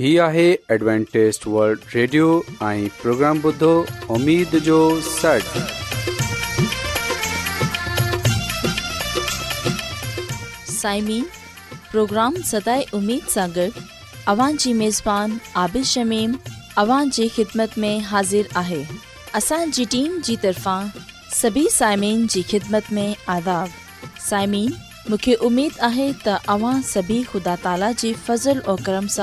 ہی آہے Adventist world radio آئیں programme بدھو امید جو سٹ سائمین پروگرام سدائے امید سانگر اوان جی میزبان عابد شمیم اوان جی خدمت میں حاضر آہے اسان جی ٹیم جی طرفان سبھی سائمین جی خدمت میں آداب سائمین مکھے امید آہے تا اوان سبھی خدا تعالی جی فضل و کرم سے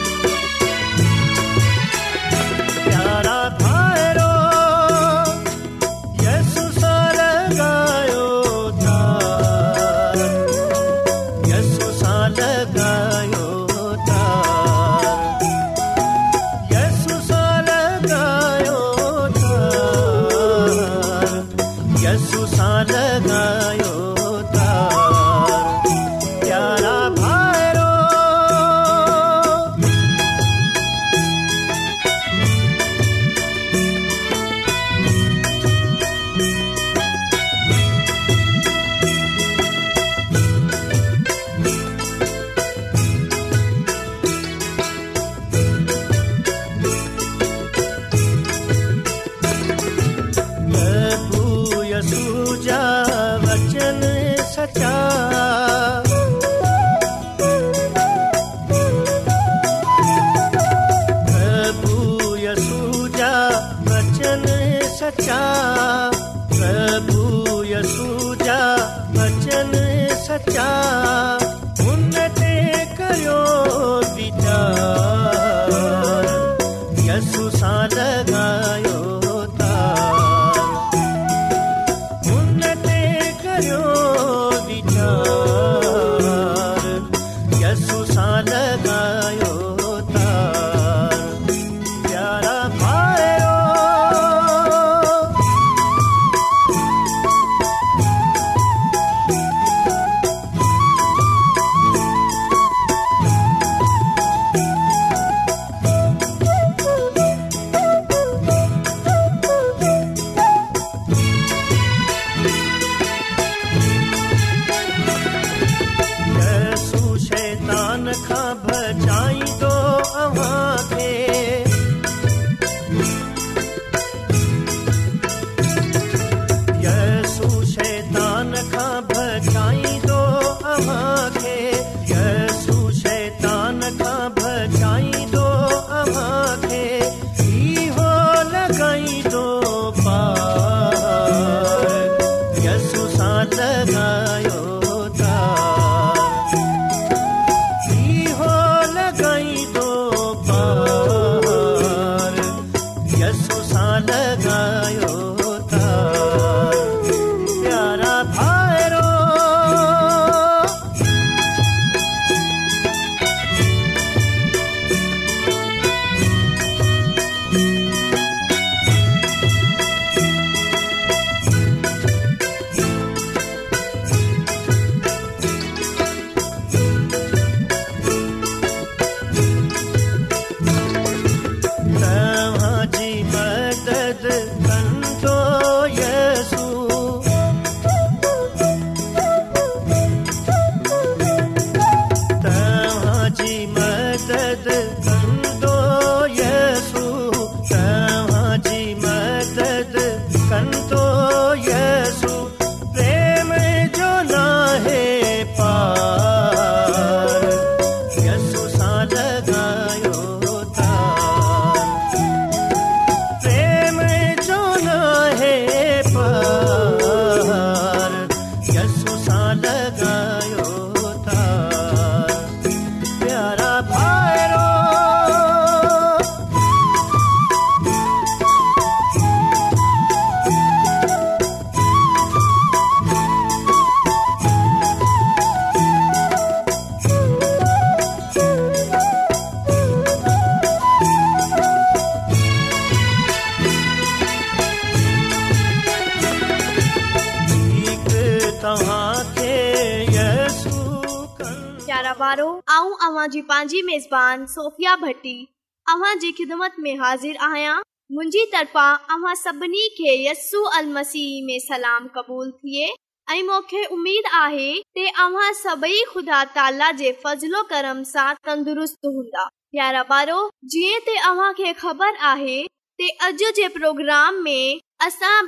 असां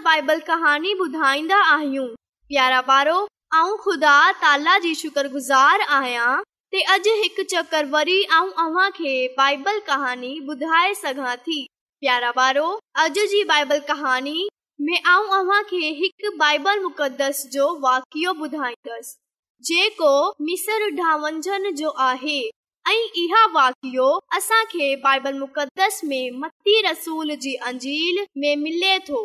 बाइबल कहानी ॿुधाईंदा आहियूं ते अज हिक चक्कर वरी आऊं अव्हां खे बाइबल कहानी ॿुधाए सघां थी प्यारा बारो अॼु जी बाइबल कहानी में आऊं अव्हां खे हिकु बाइबल मुक़दस जो वाकियो ॿुधाईंदसि जेको मिसर ढावंजन जो आहे ऐं इहा वाकियो असां खे बाइबल मुक़दस में मती रसूल जी अंजील में मिले थो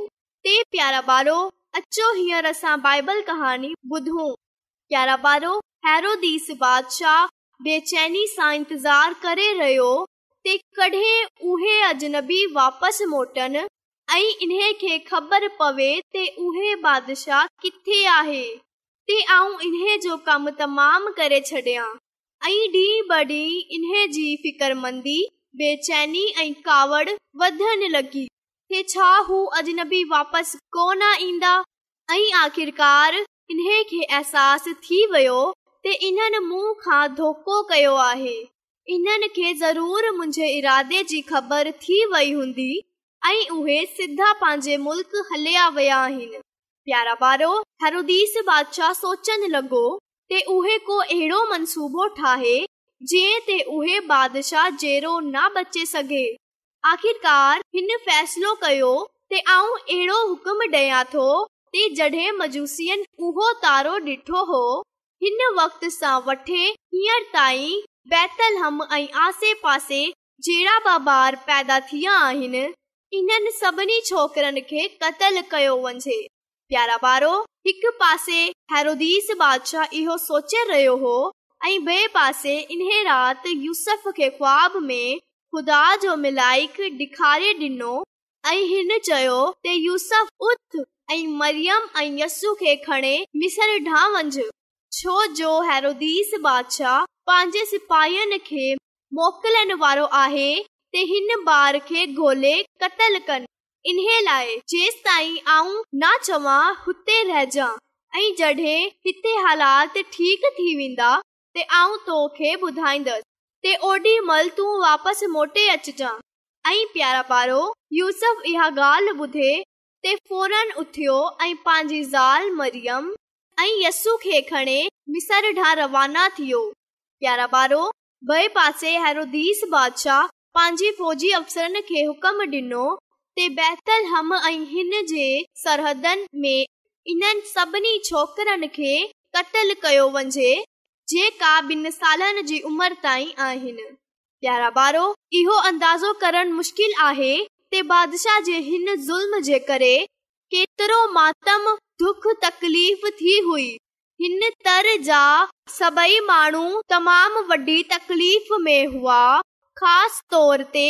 ते प्यारा ॿारो अचो हींअर असां बाइबल कहानी ॿुधूं प्यारा ॿारो हैरोदीस बादशाह बेचैनी सां इंतज़ार करे रहियो ते कॾहिं उहे अजनबी वापस मोटनि ऐं इन्हे खे ख़बर पवे ते उहे बादशाह किथे आहे ते आऊं इन्हे जो कमु तमामु करे छॾियां ऐं ॾींहुं ब इन्हे जी फिक्रमंदी बेचैनी ऐं कावड़ वधनि लॻी ते छा हू अजनबी वापस कोन ईंदा ऐं आख़िरकार इन्हे खे अहसास थी वियो इन्हनि मूं खां धोको कयो आहे इन्हनि खे ज़रूर मुंहिंजे इरादे जी ख़बर थी वई हूंदी ऐं उहे सिधा पंहिंजे मुल्क हलिया विया आहिनि प्यारा पारो हरदीस बादशाह सोचणु लॻो उहे को अहिड़ो मनसूबो ठाहे जीअं उहे बादशाह जहिड़ो न बचे सघे आख़िरकार हिन फ़ैसिलो कयो अहिड़ो हुकुम डि॒यां थो जडे॒ मजूसियुनि उहो तारो डि॒ठो हो हिन वक़्त सां वठे हींअर ताईं बैतलहम ऐं आसे पासे जहिड़ा बि ॿार पैदा थिया आहिनि इन्हनि सभिनी छोकिरनि खे क़तल कयो वञे प्यारा ॿारो हिकु पासे हैरोदीस बादशाह इहो सोचे रहियो हो ऐं ॿिए पासे इन्हे राति यूसफ खे ख़्वाब में ख़ुदा जो मिलाइक ॾेखारे ॾिनो ऐं हिन चयो त यूसुफ उथ ऐं मरियम ऐं यस्सू खे खणे मिसर ॾांहुं वञ छोदी पंहिंजे सिपाहियुनि खे मोकिलनि जेस ताईं आऊं न चवां हुते रहजां जॾहिं हिते हालात ठीक थी वेंदा ते आऊं तोखे ॿुधाईंदसि त ओॾी मल तूं वापसि मोटे अचज ऐं प्यारा पारो यूसफ इहा ॻाल्हि ॿुधे ते फोरन उथियो ऐं पंहिंजी ज़ाल मरियम इन सभिनी छोकरनि खे उमर ताईं आहिनि प्यारा ॿारो इहो अंदाज़ो करण मुश्किल आहे बादशाह जे हिन ज़ुल्म जे करे केतिरो मातम दुख तकलीफ़ थी हुई हिन तर जा सभई माण्हू तमामु वॾी तकलीफ़ में हुआ ख़ासि तोर ते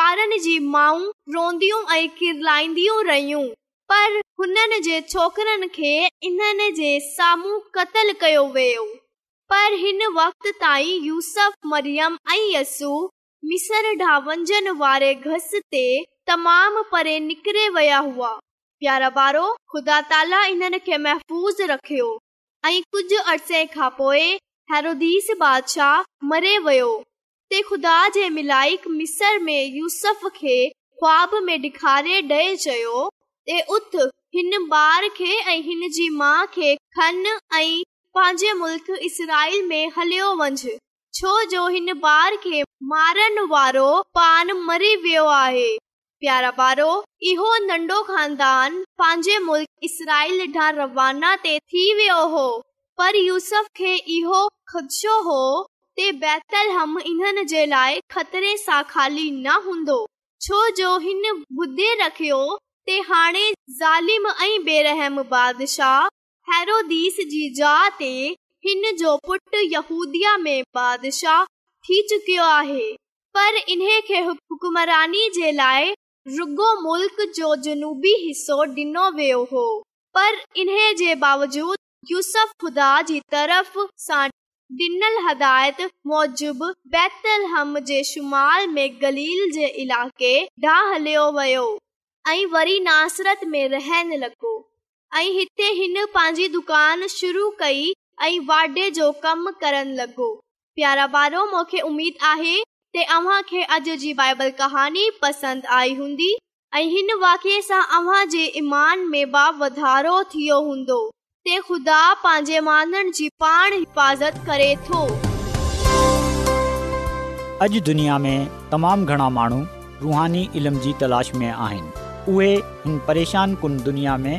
ॿारनि जी माऊं रोंदियूं ऐं रहियूं पर हुननि जे छोकरनि खे इन्हनि जे साम्हूं क़त्ल कयो वियो पर हिन वक़्त ताई यूस मरियम ऐं यसु मिसर ढावंजन वारे घस ते तमामु परे निकिरे वया हुआ प्यारा بادشاہ ख़ुदा ताला تے خدا महफ़ूज़ रखियो مصر कुझु अर्से खां خواب हैसाह मरे वियो डे चयो ऐं उथ بار ॿार खे ऐं हिन जी माउ खे खन ऐं पंहिंजे मुल्क़ इसराईल में हलियो वञ جو हिन بار खे مارن وارو پان मरी वियो आहे प्यारा पारो इहो नन्ढो ख़ानदान पंहिंजे मुल्क इसराइ थी वियो हो पर यूस खदशो होतरे सां ख़ाली न हूंदो छो जो हिन बुदे रखियो ज़ालिम ऐं बेरहम बादशाह हैरोदीस जी ज ते हिन जो पुट यहूदी में बादशाह थी चुकियो आहे पर इन खे हुकमरानी जे लाइ रुगो मुल्क जो जनूबी हिसो डि॒नो वियो हो पर इन जे बावजूद यूसफ ख़ुदा डि॒नलु हदायत मौजब बै शुमाल में गली जे इलाक़े डां हलियो वियो ऐं वरी नासरत में रहनि लॻो ऐं हिते हिन पांजी दुकान शुरू कय ऐं वाडे जो कम करण लॻो प्यारा वारो मूंखे उमीद आहे तमाम घणा माण्हू रुहानी इल्म जी तुन दुनिया में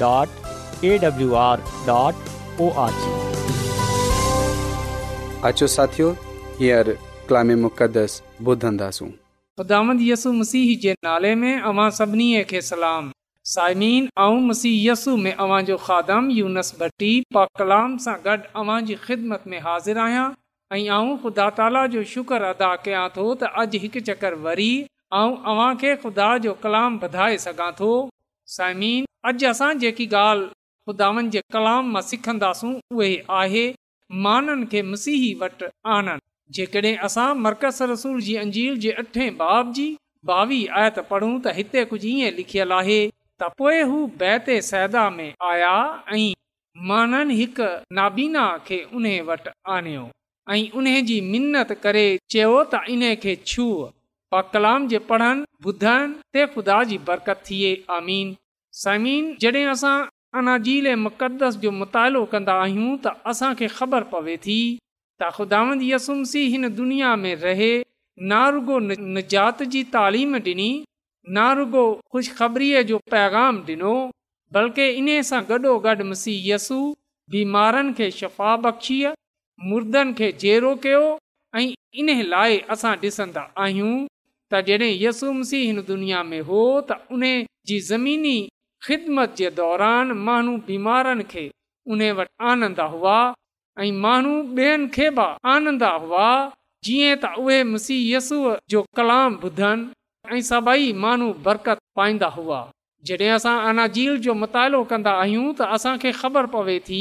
www.awr.org अचो साथियो हींअर कलाम मुक़दस ॿुधंदासूं ख़ुदामंद यसु मसीह जे नाले में अवां सभिनी खे सलाम साइमीन ऐं मसीह यसु में अवां जो खादम यूनस भट्टी पा कलाम सां गॾु अवां जी ख़िदमत में हाज़िर आहियां ऐं आऊं ख़ुदा ताला जो शुक्र अदा कयां थो त अॼु हिकु चकर वरी ख़ुदा जो कलाम साइमीन अॼु असां जेकी ॻाल्हि ख़ुदानि जे कलाम मां सिखंदासूं उहे आहे मसीही वटि आनंद जेकॾहिं असां मर्कज़ रसूल जी अंजील जे अठे बाब जी भावी आयत पिखियल आहे त पोए उहे बैते सैदा में आया ऐं माननि हिकु नाबीना खे उन वटि आणियो ऐं उन जी मिनत करे चयो त इन खे छू कलाम जे पढ़नि ॿुधनि ते ख़ुदा जी बरकत थिए आमीन समीन जॾहिं असां अनाजील ऐं मुक़दस जो मुतालो कंदा आहियूं त असांखे ख़बर पवे थी त ख़ुदांद यसुमसी सी हिन दुनिया में रहे ना रुगो निजात जी तालीम ॾिनी ना रुगो ख़ुशख़बरीअ जो पैगाम ॾिनो बल्कि इन सां गॾोगॾु मसीह यसु बीमारनि खे शफ़ा बख़्शीअ मुर्दनि खे जेरो कयो ऐं इन लाइ असां ॾिसंदा आहियूं त जॾहिं यसुमसी हिन दुनिया में हो त उन जी ज़मीनी ख़िदमत जे दौरान माण्हू बीमारनि खे उन वटि आनंदा हुआ ऐं माण्हू ॿियनि खे बि आनंदा हुआ जीअं त उहे मुसीयसू जो कलाम ॿुधनि ऐं सभई माण्हू बरकत पाईंदा हुआ जॾहिं असां अनाजील जो मुतालो कंदा आहियूं त असांखे ख़बर पवे थी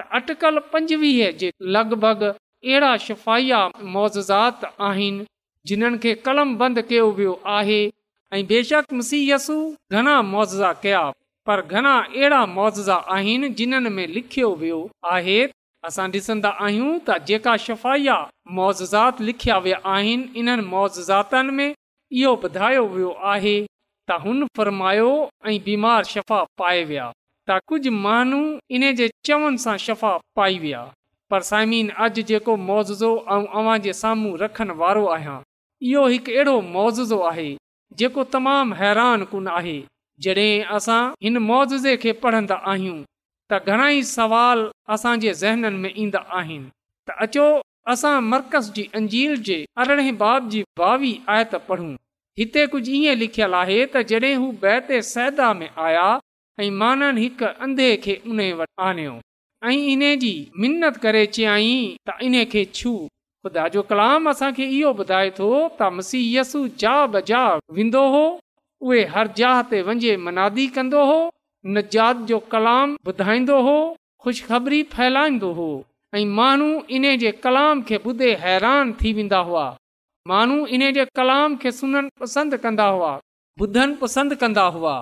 त अटिकल पंजवीह जे लॻभॻि अहिड़ा शफ़ाइया मोज़ात आहिनि जिन्हनि खे कलम बंदि कयो वियो आहे ऐं बेशक मसीयसु घणा मुआज़ा कया पर घणा अहिड़ा मुआज़ा आहिनि जिन्हनि में लिखियो वियो आहे असां डि॒सन्दा आहियूं त जेका शफ़ाया मुआिज़ात लिखिया विया आहिनि इन्हनि मोज़ातनि में इहो ॿुधायो वियो आहे त हुन फरमायो ऐं बीमार शफ़ा पाए विया त कुझु माण्हू इन जे चवनि सां शफ़ा पाई विया पर साइमीन अॼु जेको मुआज़ो ऐं अव्हां जे साम्हूं रखण वारो आहियां इहो हिकु अहिड़ो मुआज़ो आहे जेको तमामु हैरान कुन आहे जॾहिं असां हिन मुआज़े खे पढ़ंदा आहियूं त घणाई सुवाल असांजे ज़हननि में ईंदा आहिनि त अचो असां मर्कज़ जी अंजील जे अरिड़हें बाब जी भावी आयत पढ़ूं हिते कुझु ईअं लिखियलु आहे त जॾहिं हू बैत सैदा में आया ऐं माननि हिक अंधे खे उन वटि आणियो ऐं इन जी मिनत करे त खे ख़ुदा जो कलाम असांखे इहो ॿुधाए थो त मसीह यसु जा बजा वेंदो हो उहे हर जाह ते वञे मनादी कंदो हो नजात जो कलाम ॿुधाईंदो हो ख़ुशख़बरी फैलाईंदो हो ऐं माण्हू इन जे कलाम खे ॿुधे हैरान थी वेंदा हुआ माण्हू इन जे कलाम खे सुन पसंदि कंदा हुआ ॿुधनि पसंदि कंदा हुआ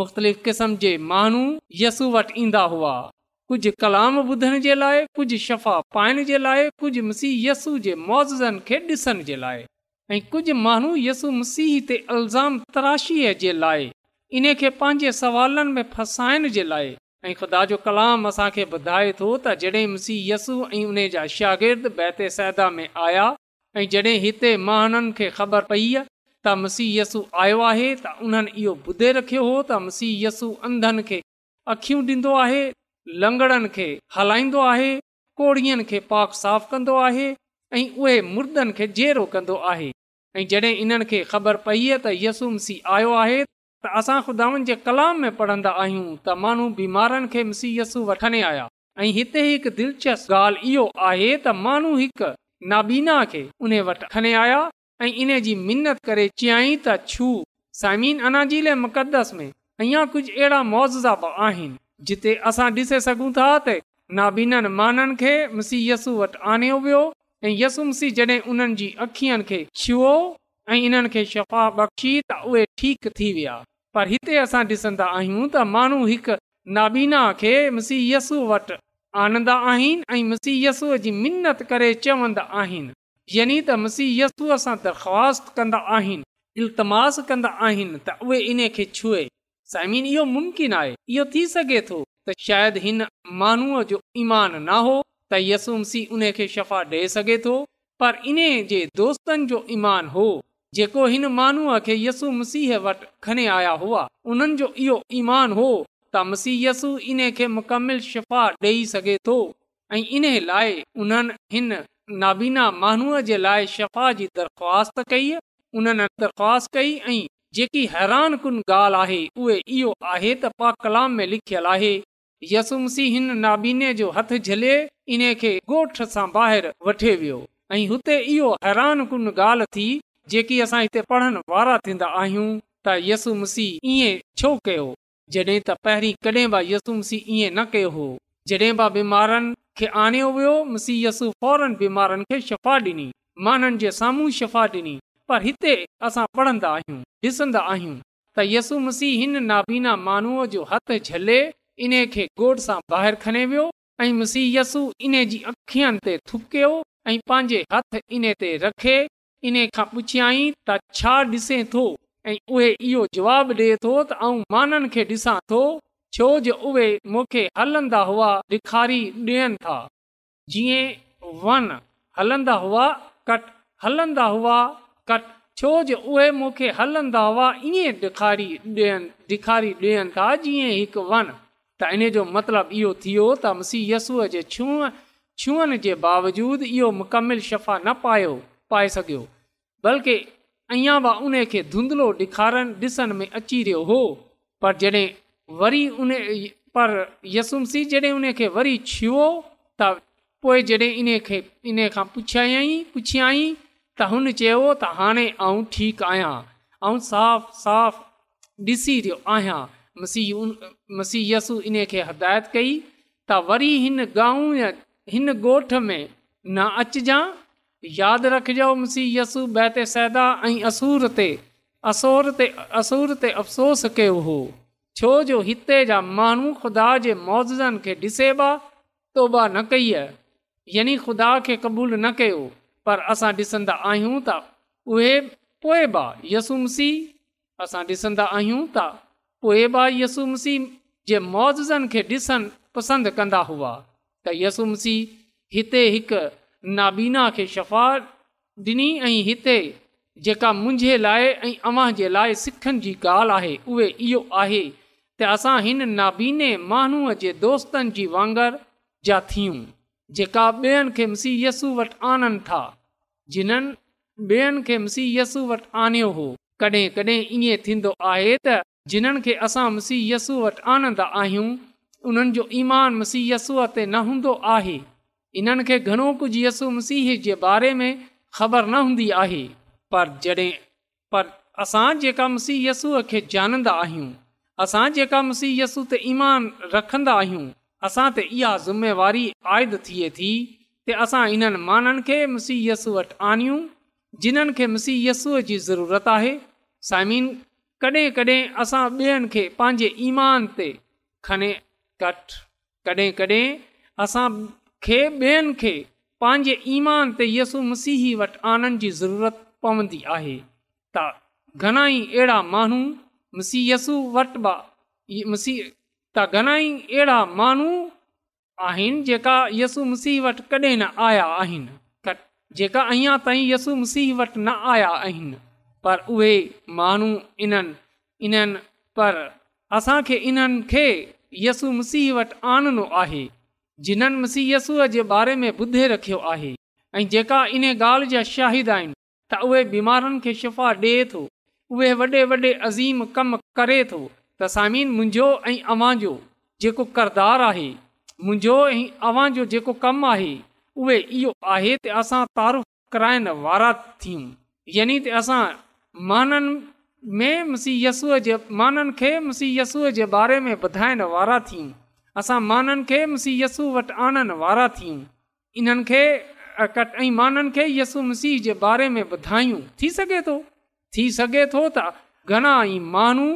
मुख़्तलिफ़ क़िस्म यसू वटि ईंदा हुआ कुझु कलाम ॿुधण जे लाइ कुझु शफ़ा पाइण जे लाइ कुझु मसीह यसू जे मुआज़नि खे ॾिसण जे लाइ ऐं कुझु माण्हू यसु मसीह हिते अल्ज़ाम तराशीअ जे लाइ इन खे पंहिंजे सुवालनि में फसाइण जे लाइ ऐं ख़ुदा जो कलाम असांखे ॿुधाए थो त जॾहिं मसीह यसु ऐं उन जा शागिर्द बैति सैदा में आया ऐं जॾहिं हिते महननि खे ख़बर पई त मसीह यसू आयो आहे त उन्हनि इहो ॿुधे रखियो हो त मुसीह यस अंधनि खे अखियूं ॾींदो आहे लंगड़नि खे हलाईंदो आहे कोड़ियनि खे पाक साफ़ कंदो आहे ऐं उहे मुर्दनि खे जेरो कंदो आहे ऐं जॾहिं इन्हनि खे ख़बर पई त यसू मिसी आयो आहे त असां ख़ुदानि जे कलाम में पढ़ंदा आहियूं त माण्हू बीमारनि खे मिसी वठणे आया ऐं हिते हिकु दिलचस्प ॻाल्हि इहो आहे त माण्हू हिकु नाबीना खे उन वटि खणे आया ऐं इन जी मिनत करे चयई त छो साइमीन अनाजी में अञा कुझु अहिड़ा मुआवज़ा बि आहिनि जिते असां ॾिसे सघूं था त नाबीननि माननि खे यसू वटि आणियो वियो ऐं यसू मिसी जॾहिं उन्हनि जी अखियुनि खे छुओ ऐं इन्हनि खे शफ़ा बख़्शी त उहे ठीक थी विया पर हिते असां ॾिसंदा आहियूं त माण्हू हिकु नाबीना खे मीसी यस्सू वटि आनंदा आहिनि ऐं मिसी यस्सूअ जी मिनत करे चवंदा आहिनि यानी त मिसी सां दरख़्वास्त कंदा आहिनि कंदा आहिनि त उहे इन खे छुए इहो मुमकिन आहे इहो थी सघे थो त शायदि हिन माण्हूअ जो ईमान न हो त यसुमसी उन खे शफ़ा ॾे सघे थो पर इन जे दोस्तनि जो ईमान हो जेको हिन माण्हूअ खे यसु मसीह वटि खणे आया हुआ उन्हनि जो इहो ईमान हो त मसीह यसु इन खे मुकमिल शफ़ा ॾेई सघे थो ऐं इन लाइ उन्हनि हिन नाबीना माण्हूअ जे लाइ शफ़ा जी दरख़्वास्त कई उन्हनि दरख़्वास्त कई ऐं जेकी हैरान कुन ॻाल्हि आहे उहे इहो आहे त पा कलाम में लिखियल आहे यसुमसी हिन नाबीने जो हथ झले इन खे ॿाहिरि वठे वियो ऐं हुते इहो हैरान कुन ॻाल्हि थी जेकी असां हिते पढ़ण वारा थींदा आहियूं त यसू मसी इएं छो कयो जॾहिं त पहिरीं कॾहिं बि यसू मसी ईअं न कयो हो जॾहिं बि बीमारनि खे आणियो वियोसी मुसीयसु फौरन बीमारनि खे शफ़ा ॾिनी माननि जे साम्हूं शफ़ा ॾिनी पर हिते असां पढ़ंदा आहियूं ॾिसंदा आहियूं त यसू मीसी हिन नाबीना माण्हूअ जो हथ झले इन खे ॿाहिरि खणी वियो ऐं मसीह यसू इन जी अखियुनि ते थुपकियो ऐं पंहिंजे हथ इन ते रखे इन खां पुछियाई त छा ॾिसे थो ऐं उहे इहो जवाबु ॾिए थो त माननि खे ॾिसां थो छो जो उहे मूंखे हलंदा हुआ ॾेखारी ॾियनि था जीअं वन हलंदा हुआ कट हलंदा हुआ कट छो जे उहे हलंदा हुआ ईअं ॾिखारी ॾियनि ॾिखारी ॾियनि था जीअं हिकु वन त इन जो मतिलबु इहो थियो त मसी यसूअ जे छूअ छूअण जे बावजूदु इहो मुकमिल शफ़ा न पायो पाए सघियो बल्कि अञा बि उन खे धुंधलो ॾिखारनि ॾिसण में अची रहियो हो पर जॾहिं वरी उन पर यसुम सी जॾहिं उन खे वरी छुओ त पोइ जॾहिं इन खे इन खां पुछियाई पुछियाई त हुन चयो त हाणे آیا ठीकु आहियां ऐं साफ़ु साफ़ ॾिसी रहियो आहियां मुसीह मुसीह यसु इन खे हिदायत कई त वरी हिन गाऊं या हिन ॻोठ में न अचजांइ यादि रखिजो मुसीहय यसु बतसैदा ऐं असूर ते असूर ते असूर ते अफ़सोस कयो हो छो जो हिते जा माण्हू ख़ुदा जे मौज़नि खे ॾिसेबा तोबा न कई यानी ख़ुदा खे क़बूलु न कयो पर असां ॾिसंदा आहियूं त उहे पोइ यस मसीह असां ॾिसंदा आहियूं त पोइ ॿा जे खे पसंदि कंदा हुआ त यसुम हिते हिकु नाबीना खे शफ़ा ॾिनी ऐं हिते जेका मुंहिंजे लाइ ऐं अव्हां जे लाइ सिखण जी ॻाल्हि आहे उहे इहो आहे त असां हिन नाबीने माण्हूअ जे दोस्तनि जी वांगर जा थियूं जेका ॿियनि खे वटि था जिन्हनि ॿियनि खे मुसी यसू वटि आणियो हो कॾहिं कॾहिं ईअं थींदो आहे त जिन्हनि खे असां मुसीहसू वटि आनंदा आहियूं उन्हनि जो ईमान मुसीहय यसूअ ते न हूंदो आहे इन्हनि खे घणो कुझु यसु मुसीह जे बारे में ख़बर न हूंदी आहे पर जॾहिं पर असां जेका मुसीहय यसूअ खे ॼाणंदा आहियूं असां जेका मुसीहय यसू ते ईमान रखंदा आहियूं असां ते इहा ज़िम्मेवारी आयद थिए थी, थी के असां इन्हनि माण्हुनि खे मुसीयसु वटि आणियूं जिन्हनि खे मुसीयसूअ जी ज़रूरत आहे साइमिन कॾहिं कॾहिं असां ॿियनि खे पंहिंजे ईमान ते खणे कठ कॾहिं कॾहिं असांखे ॿियनि खे पंहिंजे ईमान ते यसु मुसीह वटि आणण जी ज़रूरत पवंदी आहे त घणाई अहिड़ा माण्हू मुसीयसु वटि मसीह त घणा अहिड़ा माण्हू आहिनि जेका यस मुसीह वटि कॾहिं न आया आहिनि जेका अञा ताईं यसु मसीह वटि न आया आहिनि पर उहे माण्हू इन्हनि इन्हनि पर असांखे इन्हनि खे यसु मसीह वटि आणनो आहे जिन्हनि मसीह यसूअ जे बारे में ॿुधे रखियो आहे ऐं जेका इन ॻाल्हि जा शाहिद आहिनि त उहे बीमारनि खे शिफ़ा ॾे थो उहे वॾे वॾे अज़ीम कम करे थो त सामीन मुंहिंजो ऐं अवांजो जेको आहे मुंहिंजो ऐं अवां जो जेको कमु आहे उहे इहो आहे त असां तारफ़ कराइण वारा थियूं यानी त असां माननि में मुसी यसूअ जे माननि खे मुसी यसूअ जे बारे में ॿुधाइण वारा थियूं असां माननि खे मुसी यसू वटि आणणु वारा थियूं इन्हनि खे माननि खे यसू मसीह जे बारे में ॿुधायूं थी सघे थो थी सघे थो त घणा ई माण्हू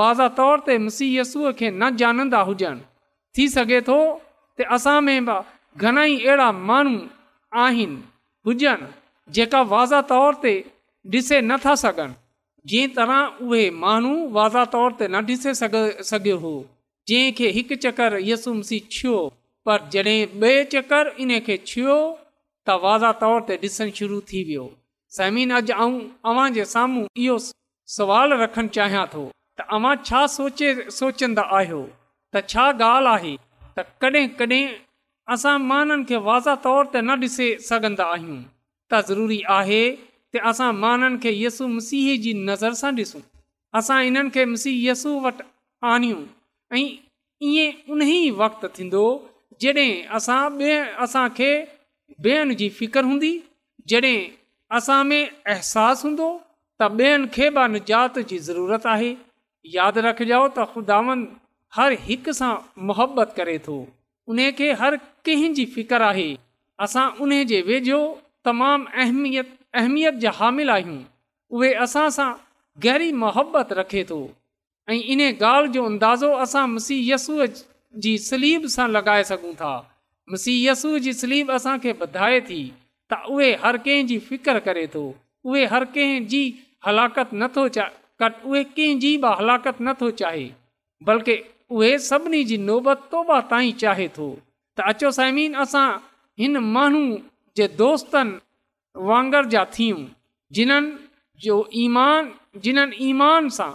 वाज़े तौर ते मुसी यसूअ खे न ॼाणंदा हुजनि थी सघे थो त असां में बि घण अहिड़ा माण्हू आहिनि हुजनि जेका वाज़ा तौर ते ॾिसे नथा सघनि जीअं तरह उहे माण्हू वाज़ा तौर ते न ॾिसे सघियो हो जंहिंखे हिकु चकर यसुम सी छो पर जॾहिं ॿिए चक्कर इन खे छुयो त वाज़ा तौर ते ॾिसणु शुरू थी वियो समीन अॼु आऊं तव्हांजे साम्हूं इहो सुवाल रखणु चाहियां थो छा सोचे सोचंदा आहियो त छा ॻाल्हि आहे त कॾहिं कॾहिं असां माननि खे वाज़ा طور त न ॾिसे सघंदा आहियूं त ज़रूरी आहे की असां माननि खे यसु मसीह जी नज़र सां ॾिसूं असां इन्हनि खे मसीह यसु वटि आणियूं ऐं ईअं उन ई वक़्तु थींदो जॾहिं असां ॿिए असांखे ॿियनि जी फ़िक्रु हूंदी जॾहिं असां में अहसासु हूंदो त ॿियनि खे निजात जी ज़रूरत आहे यादि रखिजो त ख़ुदावन हर हिक सां मुहबत करे थो उन खे हर कंहिंजी جی आहे असां उन जे वेझो तमामु अहमियत अहमियत जा हामिल आहियूं उहे असां सां गहरी मुहबत रखे थो ऐं इन ॻाल्हि जो अंदाज़ो असां मुसीह यसूअ जी सलीब सां लॻाए सघूं था मुसीह जी सलीबु असांखे वधाए थी त उहे हर कंहिंजी फ़िकुरु करे थो उहे हर कंहिंजी हलाकत नथो चा उहे कंहिंजी बि हलाकतु नथो चाहे बल्कि उहे सभिनी जी नौबत तौबा ताईं चाहे थो त अचो साइमीन असां हिन माण्हू जे दोस्तनि वांगर जा थियूं जिन्हनि जो ईमान जिन्हनि ईमान सां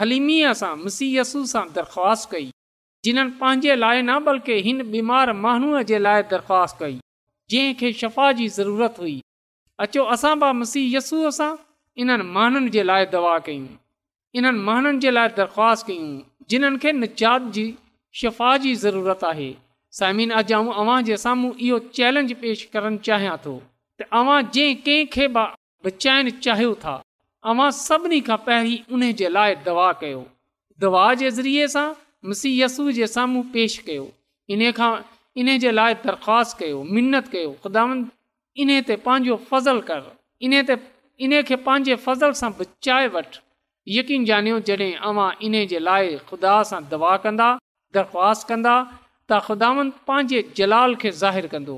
हलीमीअ सां मसीयसू सां दरख़्वास्त कई जिन्हनि पंहिंजे लाइ न बल्कि हिन बीमार माण्हूअ जे लाइ दरख़्वास्त कई जंहिंखे शफ़ा जी ज़रूरत हुई अचो असां बि मुसीयसूअ सां इन्हनि माण्हुनि जे लाइ दवा कयूं इन्हनि महननि जे लाइ दरख़्वास्त कयूं जिन्हनि खे निजात जी शफ़ा जी ज़रूरत आहे साइमिन अॼु आउं तव्हां जे साम्हूं इहो चैलेंज पेश करणु चाहियां थो तव्हां जंहिं कंहिंखे बि बचाइणु चाहियो था तव्हां सभिनी खां पहिरीं उन जे लाइ दवा कयो दवा जे ज़रिए सां मसीयसू जे साम्हूं पेश कयो इन खां इन जे लाइ दरख़्वास्त कयो मिनत कयो ख़ुदानि इन ते पंहिंजो फ़ज़ल कर इन ते इन खे पंहिंजे फ़ज़ल सां बचाए वठि यकीन ॼाणियो जॾहिं अवां इन जे लाइ ख़ुदा सां दवा कंदा दरख़्वास्त कंदा त ख़ुदावन पंहिंजे जलाल खे ज़ाहिर कंदो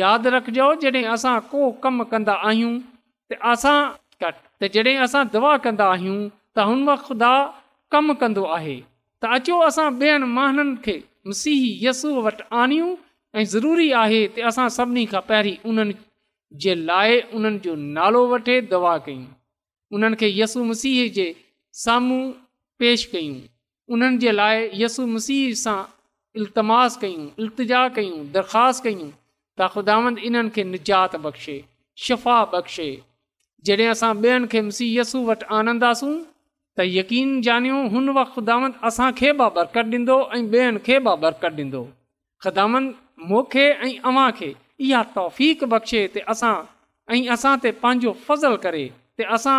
यादि रखिजो जॾहिं असां को कमु कंदा आहियूं त असां त जॾहिं असां दवा कंदा आहियूं त हुन वक़्तु ख़ुदा कमु कंदो आहे त अचो असां ॿियनि महननि खे मसीही यसू वटि आणियूं ऐं ज़रूरी आहे त असां सभिनी खां पहिरीं उन्हनि जे लाइ उन्हनि जो नालो वठे दवा कयूं उन्हनि खे यसू मसीह जे साम्हूं पेश कयूं उन्हनि जे लाइ यसू मसीह सां इल्तमास कयूं इल्तिजा कयूं दरख़्वास्त कयूं त ख़ुदांद इन्हनि खे निजात बख़्शे शफ़ा बख़्शे जॾहिं असां ॿियनि खे मुसीहय यसू वटि आनंदासूं त यकीन ॼानियो हुन वक़्तु ख़ुदांद असांखे बि बरक़त ॾींदो ऐं ॿियनि खे बि बरकत ॾींदो ख़ुदांद मूंखे ऐं अव्हां खे इहा तौफ़ बख़्शे ते असां ऐं असां ते पंहिंजो फज़ल करे त असां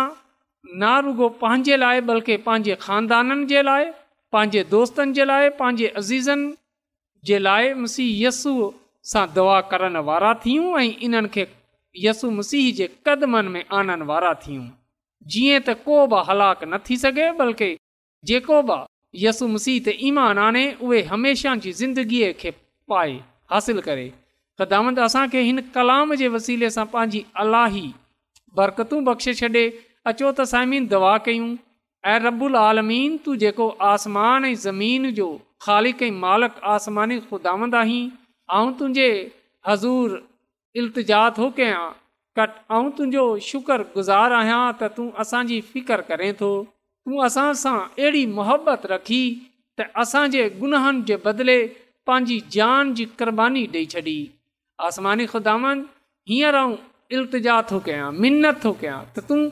रुगो पंहिंजे लाइ बल्कि पंहिंजे खानदाननि जे लाइ पंहिंजे दोस्तनि जे लाइ पंहिंजे अज़ीज़नि जे लाइ मुसीह यस्सू सां दुआ करण वारा थियूं ऐं इन्हनि खे यसु मसीह जे क़दमनि में आणण वारा थियूं जीअं त को बि हलाकु न थी सघे बल्कि जेको बि यसु मसीह ते ईमान आणे उहे हमेशह जी ज़िंदगीअ खे पाए हासिलु करे क़दामंत असांखे हिन कलाम जे वसीले सां पंहिंजी अलाही बरकतूं बख़्शे छॾे अचो त साइमीन दवा कयूं ऐं रबुल आलमीन तूं जेको आसमान ऐं ज़मीन जो ख़ाली मालिक आसमानी ख़ुदांद आहीं तुंहिंजे हज़ूर इल्तिजा थो कयां कट ऐं तुंहिंजो शुक्रगुज़ारु आहियां त तूं असांजी फिकर करें थो तूं असां सां अहिड़ी मोहबत रखी त असांजे गुनाहनि जे बदिले पंहिंजी जान जी कुर्बानी ॾेई छॾी आसमानी ख़ुदांद हींअर ऐं इल्तिजा थो कयां मिनत थो कयां त तूं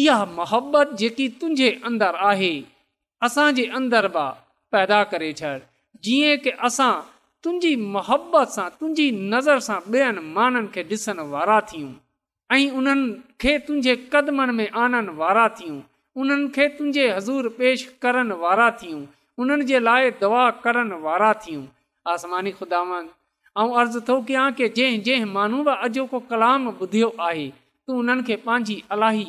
इहा मोहबत जेकी तुंहिंजे अंदरि आहे असांजे अंदरि बि पैदा करे छॾ जीअं की असां तुंहिंजी मोहबत सां तुंहिंजी नज़र सां ॿियनि माननि खे ॾिसण वारा थियूं ऐं उन्हनि खे तुंहिंजे क़दमनि में आणणु वारा थियूं उन्हनि खे तुंहिंजे हज़ूर पेश करण वारा थियूं उन्हनि जे लाइ दवा करण वारा थियूं आसमानी खुदावन ऐं अर्ज़ु थो कयां की जंहिं जंहिं माण्हू बि अॼोको कलाम ॿुधियो आहे तूं उन्हनि खे पंहिंजी अलाही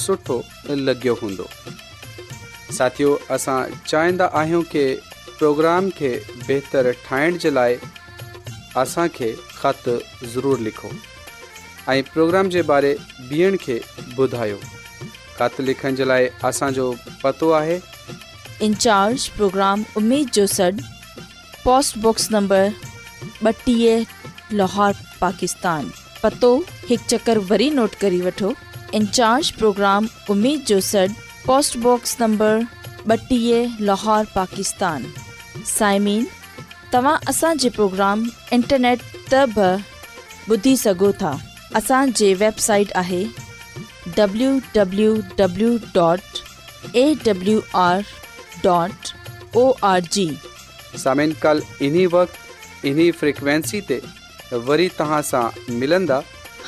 सुठो लॻियो हूंदो साथियो असां चाहींदा आहियूं की प्रोग्राम खे बहितरु ठाहिण जे लाइ असांखे ख़त ज़रूरु लिखो ऐं प्रोग्राम जे बारे ॿियनि खे ॿुधायो ख़त लिखण जे लाइ असांजो पतो आहे इंचार्ज प्रोग्राम उमेद जो सॾु पोस्ट नंबर ॿटीह लाहौर पाकिस्तान पतो हिकु चकर वरी नोट करे वठो इंचार्ज प्रोग्राम उमेद जो सॾु पोस्टबॉक्स नंबर ॿटीह लाहौर पाकिस्तान साइमिन तव्हां असांजे प्रोग्राम इंटरनेट त बि ॿुधी सघो था असांजे वेबसाइट आहे W A W R dot O R G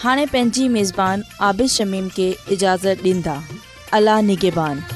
हाँ पंहिंजी मेज़बान आबिद शमीम के इजाज़त दींदा अला निगेबान